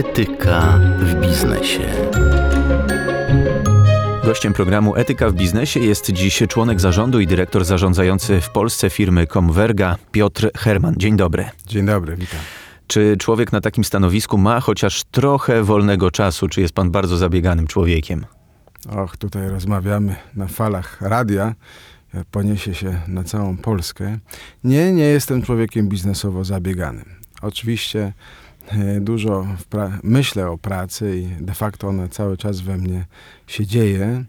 Etyka w biznesie. Gościem programu Etyka w biznesie jest dziś członek zarządu i dyrektor zarządzający w Polsce firmy Comverga Piotr Herman. Dzień dobry. Dzień dobry, witam. Czy człowiek na takim stanowisku ma chociaż trochę wolnego czasu? Czy jest pan bardzo zabieganym człowiekiem? Och, tutaj rozmawiamy na falach radia. Poniesie się na całą Polskę. Nie, nie jestem człowiekiem biznesowo zabieganym. Oczywiście dużo myślę o pracy i de facto ona cały czas we mnie się dzieje,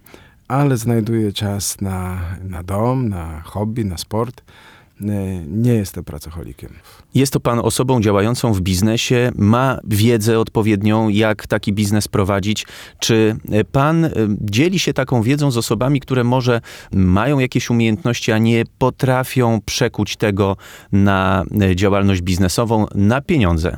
ale znajduję czas na, na dom, na hobby, na sport nie jestem pracocholikiem. Jest to pan osobą działającą w biznesie, ma wiedzę odpowiednią, jak taki biznes prowadzić. Czy pan e, dzieli się taką wiedzą z osobami, które może mają jakieś umiejętności, a nie potrafią przekuć tego na e, działalność biznesową, na pieniądze?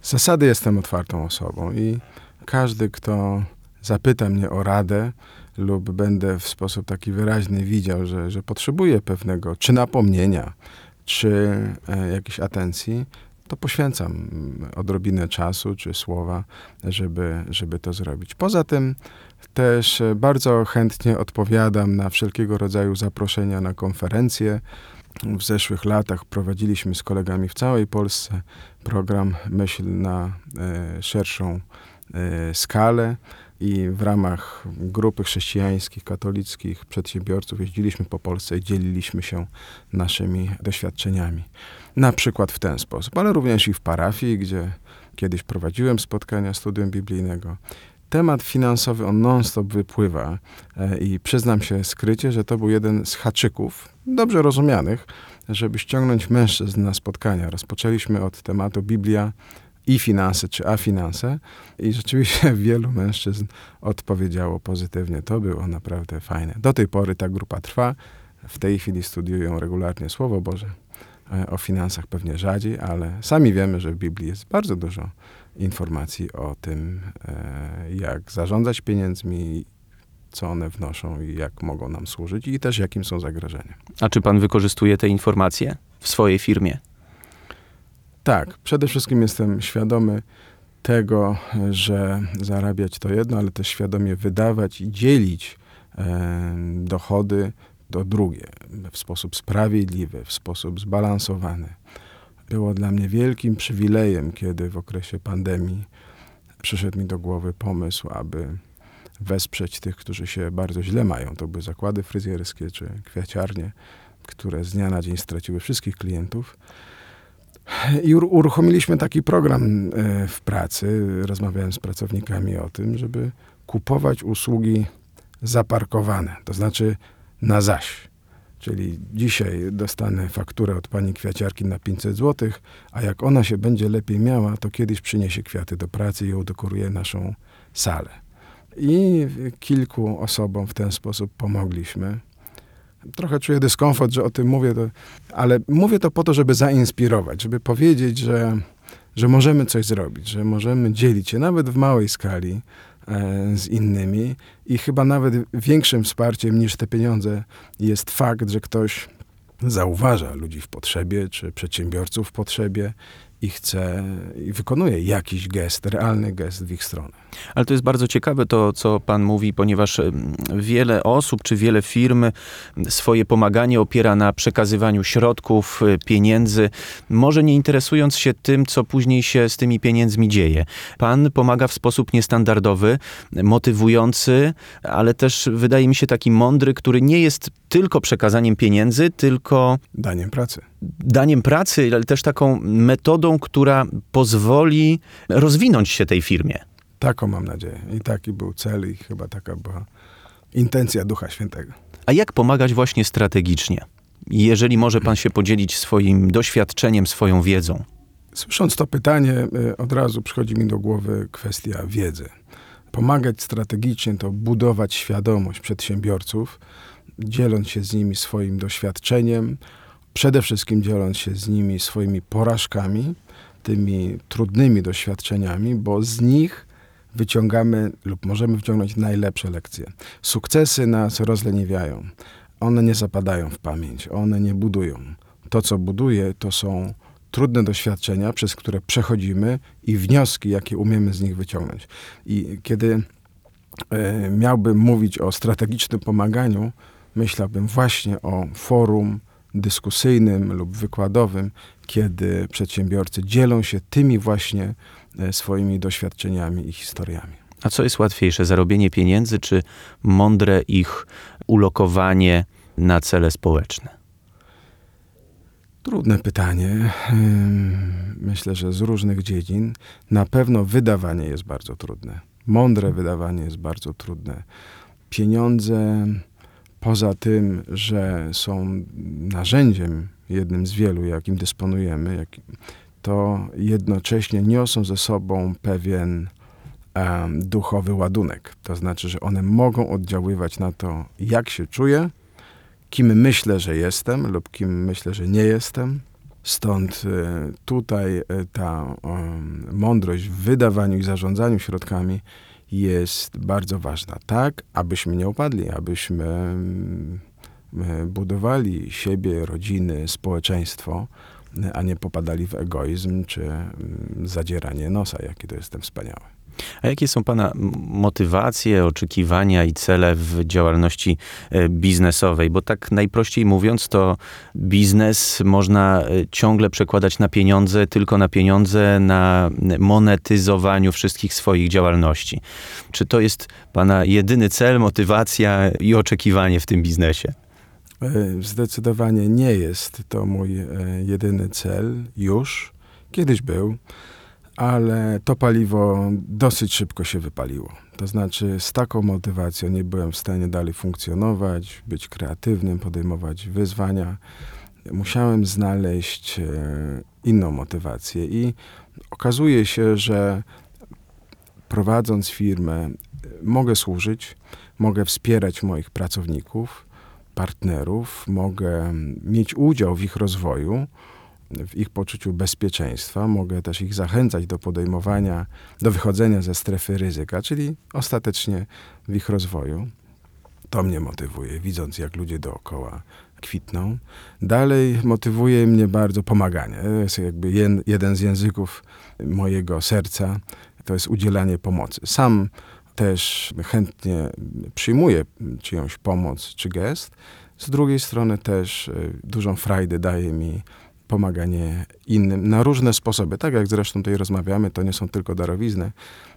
Z zasady jestem otwartą osobą i każdy, kto zapyta mnie o radę, lub będę w sposób taki wyraźny widział, że, że potrzebuję pewnego czy napomnienia, czy e, jakiejś atencji, to poświęcam odrobinę czasu czy słowa, żeby, żeby to zrobić. Poza tym też bardzo chętnie odpowiadam na wszelkiego rodzaju zaproszenia na konferencje. W zeszłych latach prowadziliśmy z kolegami w całej Polsce program Myśl na e, szerszą e, skalę i w ramach grupy chrześcijańskich, katolickich przedsiębiorców jeździliśmy po Polsce i dzieliliśmy się naszymi doświadczeniami. Na przykład w ten sposób, ale również i w parafii, gdzie kiedyś prowadziłem spotkania studium biblijnego. Temat finansowy on non-stop wypływa e, i przyznam się skrycie, że to był jeden z haczyków, dobrze rozumianych, żeby ściągnąć mężczyzn na spotkania. Rozpoczęliśmy od tematu Biblia i finanse, czy a finanse. I rzeczywiście wielu mężczyzn odpowiedziało pozytywnie. To było naprawdę fajne. Do tej pory ta grupa trwa. W tej chwili studiują regularnie Słowo Boże. E, o finansach pewnie rzadziej, ale sami wiemy, że w Biblii jest bardzo dużo informacji o tym, e, jak zarządzać pieniędzmi, co one wnoszą i jak mogą nam służyć, i też jakim są zagrożenia. A czy pan wykorzystuje te informacje w swojej firmie? Tak, przede wszystkim jestem świadomy tego, że zarabiać to jedno, ale też świadomie wydawać i dzielić e, dochody to drugie w sposób sprawiedliwy, w sposób zbalansowany. Było dla mnie wielkim przywilejem, kiedy w okresie pandemii przyszedł mi do głowy pomysł, aby wesprzeć tych, którzy się bardzo źle mają. To były zakłady fryzjerskie czy kwiaciarnie, które z dnia na dzień straciły wszystkich klientów. I uruchomiliśmy taki program e, w pracy. Rozmawiałem z pracownikami o tym, żeby kupować usługi zaparkowane, to znaczy na zaś. Czyli dzisiaj dostanę fakturę od pani kwiaciarki na 500 zł, a jak ona się będzie lepiej miała, to kiedyś przyniesie kwiaty do pracy i udekoruje naszą salę. I kilku osobom w ten sposób pomogliśmy. Trochę czuję dyskomfort, że o tym mówię, to, ale mówię to po to, żeby zainspirować, żeby powiedzieć, że, że możemy coś zrobić, że możemy dzielić się nawet w małej skali z innymi. I chyba nawet większym wsparciem niż te pieniądze jest fakt, że ktoś zauważa ludzi w potrzebie, czy przedsiębiorców w potrzebie i chce i wykonuje jakiś gest, realny gest w ich stronę. Ale to jest bardzo ciekawe to, co pan mówi, ponieważ wiele osób czy wiele firm swoje pomaganie opiera na przekazywaniu środków, y, pieniędzy, może nie interesując się tym, co później się z tymi pieniędzmi dzieje. Pan pomaga w sposób niestandardowy, motywujący, ale też wydaje mi się taki mądry, który nie jest tylko przekazaniem pieniędzy, tylko daniem pracy. Daniem pracy, ale też taką metodą, która pozwoli rozwinąć się tej firmie. Taką mam nadzieję. I taki był cel, i chyba taka była intencja Ducha Świętego. A jak pomagać właśnie strategicznie? Jeżeli może Pan się podzielić swoim doświadczeniem, swoją wiedzą. Słysząc to pytanie, y, od razu przychodzi mi do głowy kwestia wiedzy. Pomagać strategicznie to budować świadomość przedsiębiorców, dzieląc się z nimi swoim doświadczeniem, przede wszystkim dzieląc się z nimi swoimi porażkami, tymi trudnymi doświadczeniami, bo z nich wyciągamy lub możemy wyciągnąć najlepsze lekcje. Sukcesy nas rozleniwiają. One nie zapadają w pamięć, one nie budują. To, co buduje, to są trudne doświadczenia, przez które przechodzimy i wnioski, jakie umiemy z nich wyciągnąć. I kiedy e, miałbym mówić o strategicznym pomaganiu, myślałbym właśnie o forum dyskusyjnym lub wykładowym, kiedy przedsiębiorcy dzielą się tymi właśnie e, swoimi doświadczeniami i historiami. A co jest łatwiejsze, zarobienie pieniędzy czy mądre ich ulokowanie na cele społeczne? Trudne pytanie. Myślę, że z różnych dziedzin. Na pewno wydawanie jest bardzo trudne. Mądre wydawanie jest bardzo trudne. Pieniądze, poza tym, że są narzędziem, jednym z wielu, jakim dysponujemy, jak, to jednocześnie niosą ze sobą pewien em, duchowy ładunek. To znaczy, że one mogą oddziaływać na to, jak się czuję, kim myślę, że jestem lub kim myślę, że nie jestem. Stąd e, tutaj e, ta mądrość w wydawaniu i zarządzaniu środkami jest bardzo ważna. Tak, abyśmy nie upadli, abyśmy mm, e, budowali siebie, rodziny, społeczeństwo, e, a nie popadali w egoizm czy mm, zadzieranie nosa, jaki to jestem wspaniały. A jakie są Pana motywacje, oczekiwania i cele w działalności e, biznesowej? Bo tak najprościej mówiąc, to biznes można e, ciągle przekładać na pieniądze, tylko na pieniądze, na monetyzowaniu wszystkich swoich działalności. Czy to jest Pana jedyny cel, motywacja i oczekiwanie w tym biznesie? E, Zdecydowanie nie jest to mój jedyny cel już. Kiedyś był, ale to paliwo dosyć szybko się wypaliło. To znaczy, z taką motywacją nie byłem w stanie dalej funkcjonować, być kreatywnym, podejmować wyzwania. Musiałem znaleźć e, inną motywację i okazuje się, że prowadząc firmę, e, mogę służyć, mogę wspierać moich pracowników, partnerów, mogę mieć udział w ich rozwoju, w ich poczuciu bezpieczeństwa, mogę też ich zachęcać do podejmowania, do wychodzenia ze strefy ryzyka, czyli ostatecznie w ich rozwoju. To mnie motywuje, widząc jak ludzie dookoła kwitną. Dalej motywuje mnie bardzo pomaganie. To jest jakby jen, jeden z języków mojego serca, to jest udzielanie pomocy. Sam też chętnie przyjmuję czyjąś pomoc czy gest. Z drugiej strony też y, dużą frajdę daje mi pomaganie innym na różne sposoby. Tak jak zresztą tutaj rozmawiamy, to nie są tylko darowizny,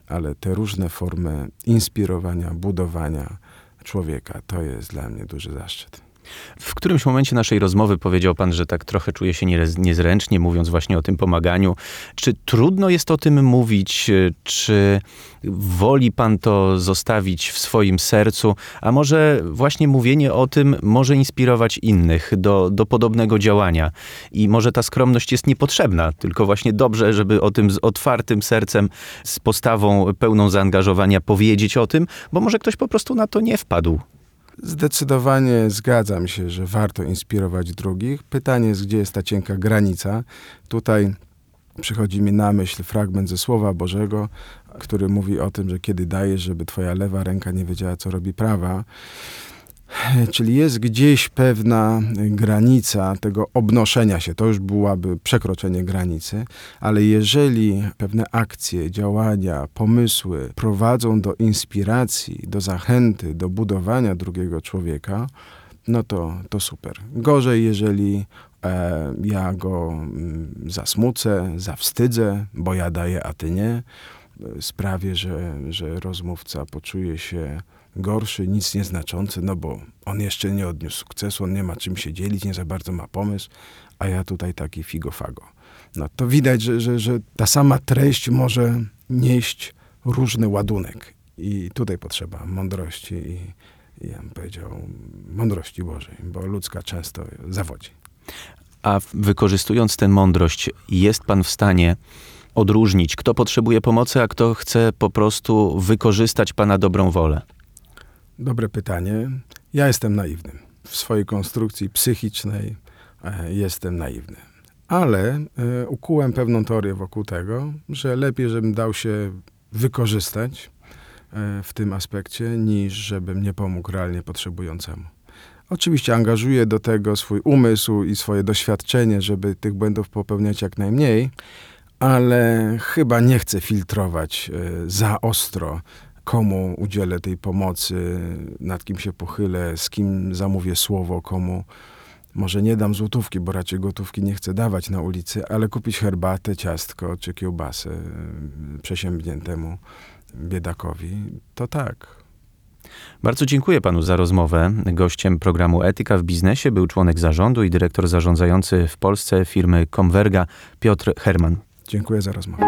ale te różne formy inspirowania, budowania człowieka, to jest dla mnie duży zaszczyt. W którymś momencie naszej rozmowy powiedział pan, że tak trochę czuje się niez- niezręcznie, mówiąc właśnie o tym pomaganiu. Czy trudno jest o tym mówić? Czy woli pan to zostawić w swoim sercu? A może właśnie mówienie o tym może inspirować innych do, do podobnego działania? I może ta skromność jest niepotrzebna, tylko właśnie dobrze, żeby o tym z otwartym sercem, z postawą pełną zaangażowania powiedzieć o tym, bo może ktoś po prostu na to nie wpadł. Zdecydowanie zgadzam się, że warto inspirować drugich. Pytanie jest, gdzie jest ta cienka granica. Tutaj przychodzi mi na myśl fragment ze Słowa Bożego, który mówi o tym, że kiedy dajesz, żeby twoja lewa ręka nie wiedziała, co robi prawa. Czyli jest gdzieś pewna granica tego obnoszenia się. To już byłaby przekroczenie granicy, ale jeżeli pewne akcje, działania, pomysły prowadzą do inspiracji, do zachęty, do budowania drugiego człowieka, no to, to super. Gorzej, jeżeli e, ja go mm, zasmucę, zawstydzę, bo ja daję, a ty nie, e, sprawię, że, że rozmówca poczuje się gorszy, nic nieznaczący, no bo on jeszcze nie odniósł sukcesu, on nie ma czym się dzielić, nie za bardzo ma pomysł, a ja tutaj taki figofago. No to widać, że, że, że ta sama treść może nieść różny ładunek. I tutaj potrzeba mądrości i, i ja bym powiedział mądrości Bożej, bo ludzka często zawodzi. A wykorzystując tę mądrość, jest pan w stanie odróżnić, kto potrzebuje pomocy, a kto chce po prostu wykorzystać pana dobrą wolę? Dobre pytanie. Ja jestem naiwny. W swojej konstrukcji psychicznej e, jestem naiwny. Ale e, ukułem pewną teorię wokół tego, że lepiej, żebym dał się wykorzystać e, w tym aspekcie, niż żebym nie pomógł realnie potrzebującemu. Oczywiście angażuję do tego swój umysł i swoje doświadczenie, żeby tych błędów popełniać jak najmniej, ale chyba nie chcę filtrować za ostro, komu udzielę tej pomocy, nad kim się pochylę, z kim zamówię słowo, komu może nie dam złotówki, bo raczej gotówki nie chcę dawać na ulicy, ale kupić herbatę, ciastko czy kiełbasę e, przesiębniętemu biedakowi, to tak. Bardzo dziękuję panu za rozmowę. Gościem programu Etyka w biznesie był członek zarządu i dyrektor zarządzający w Polsce firmy Converga Piotr Herman. Dziękuję za rozmowę.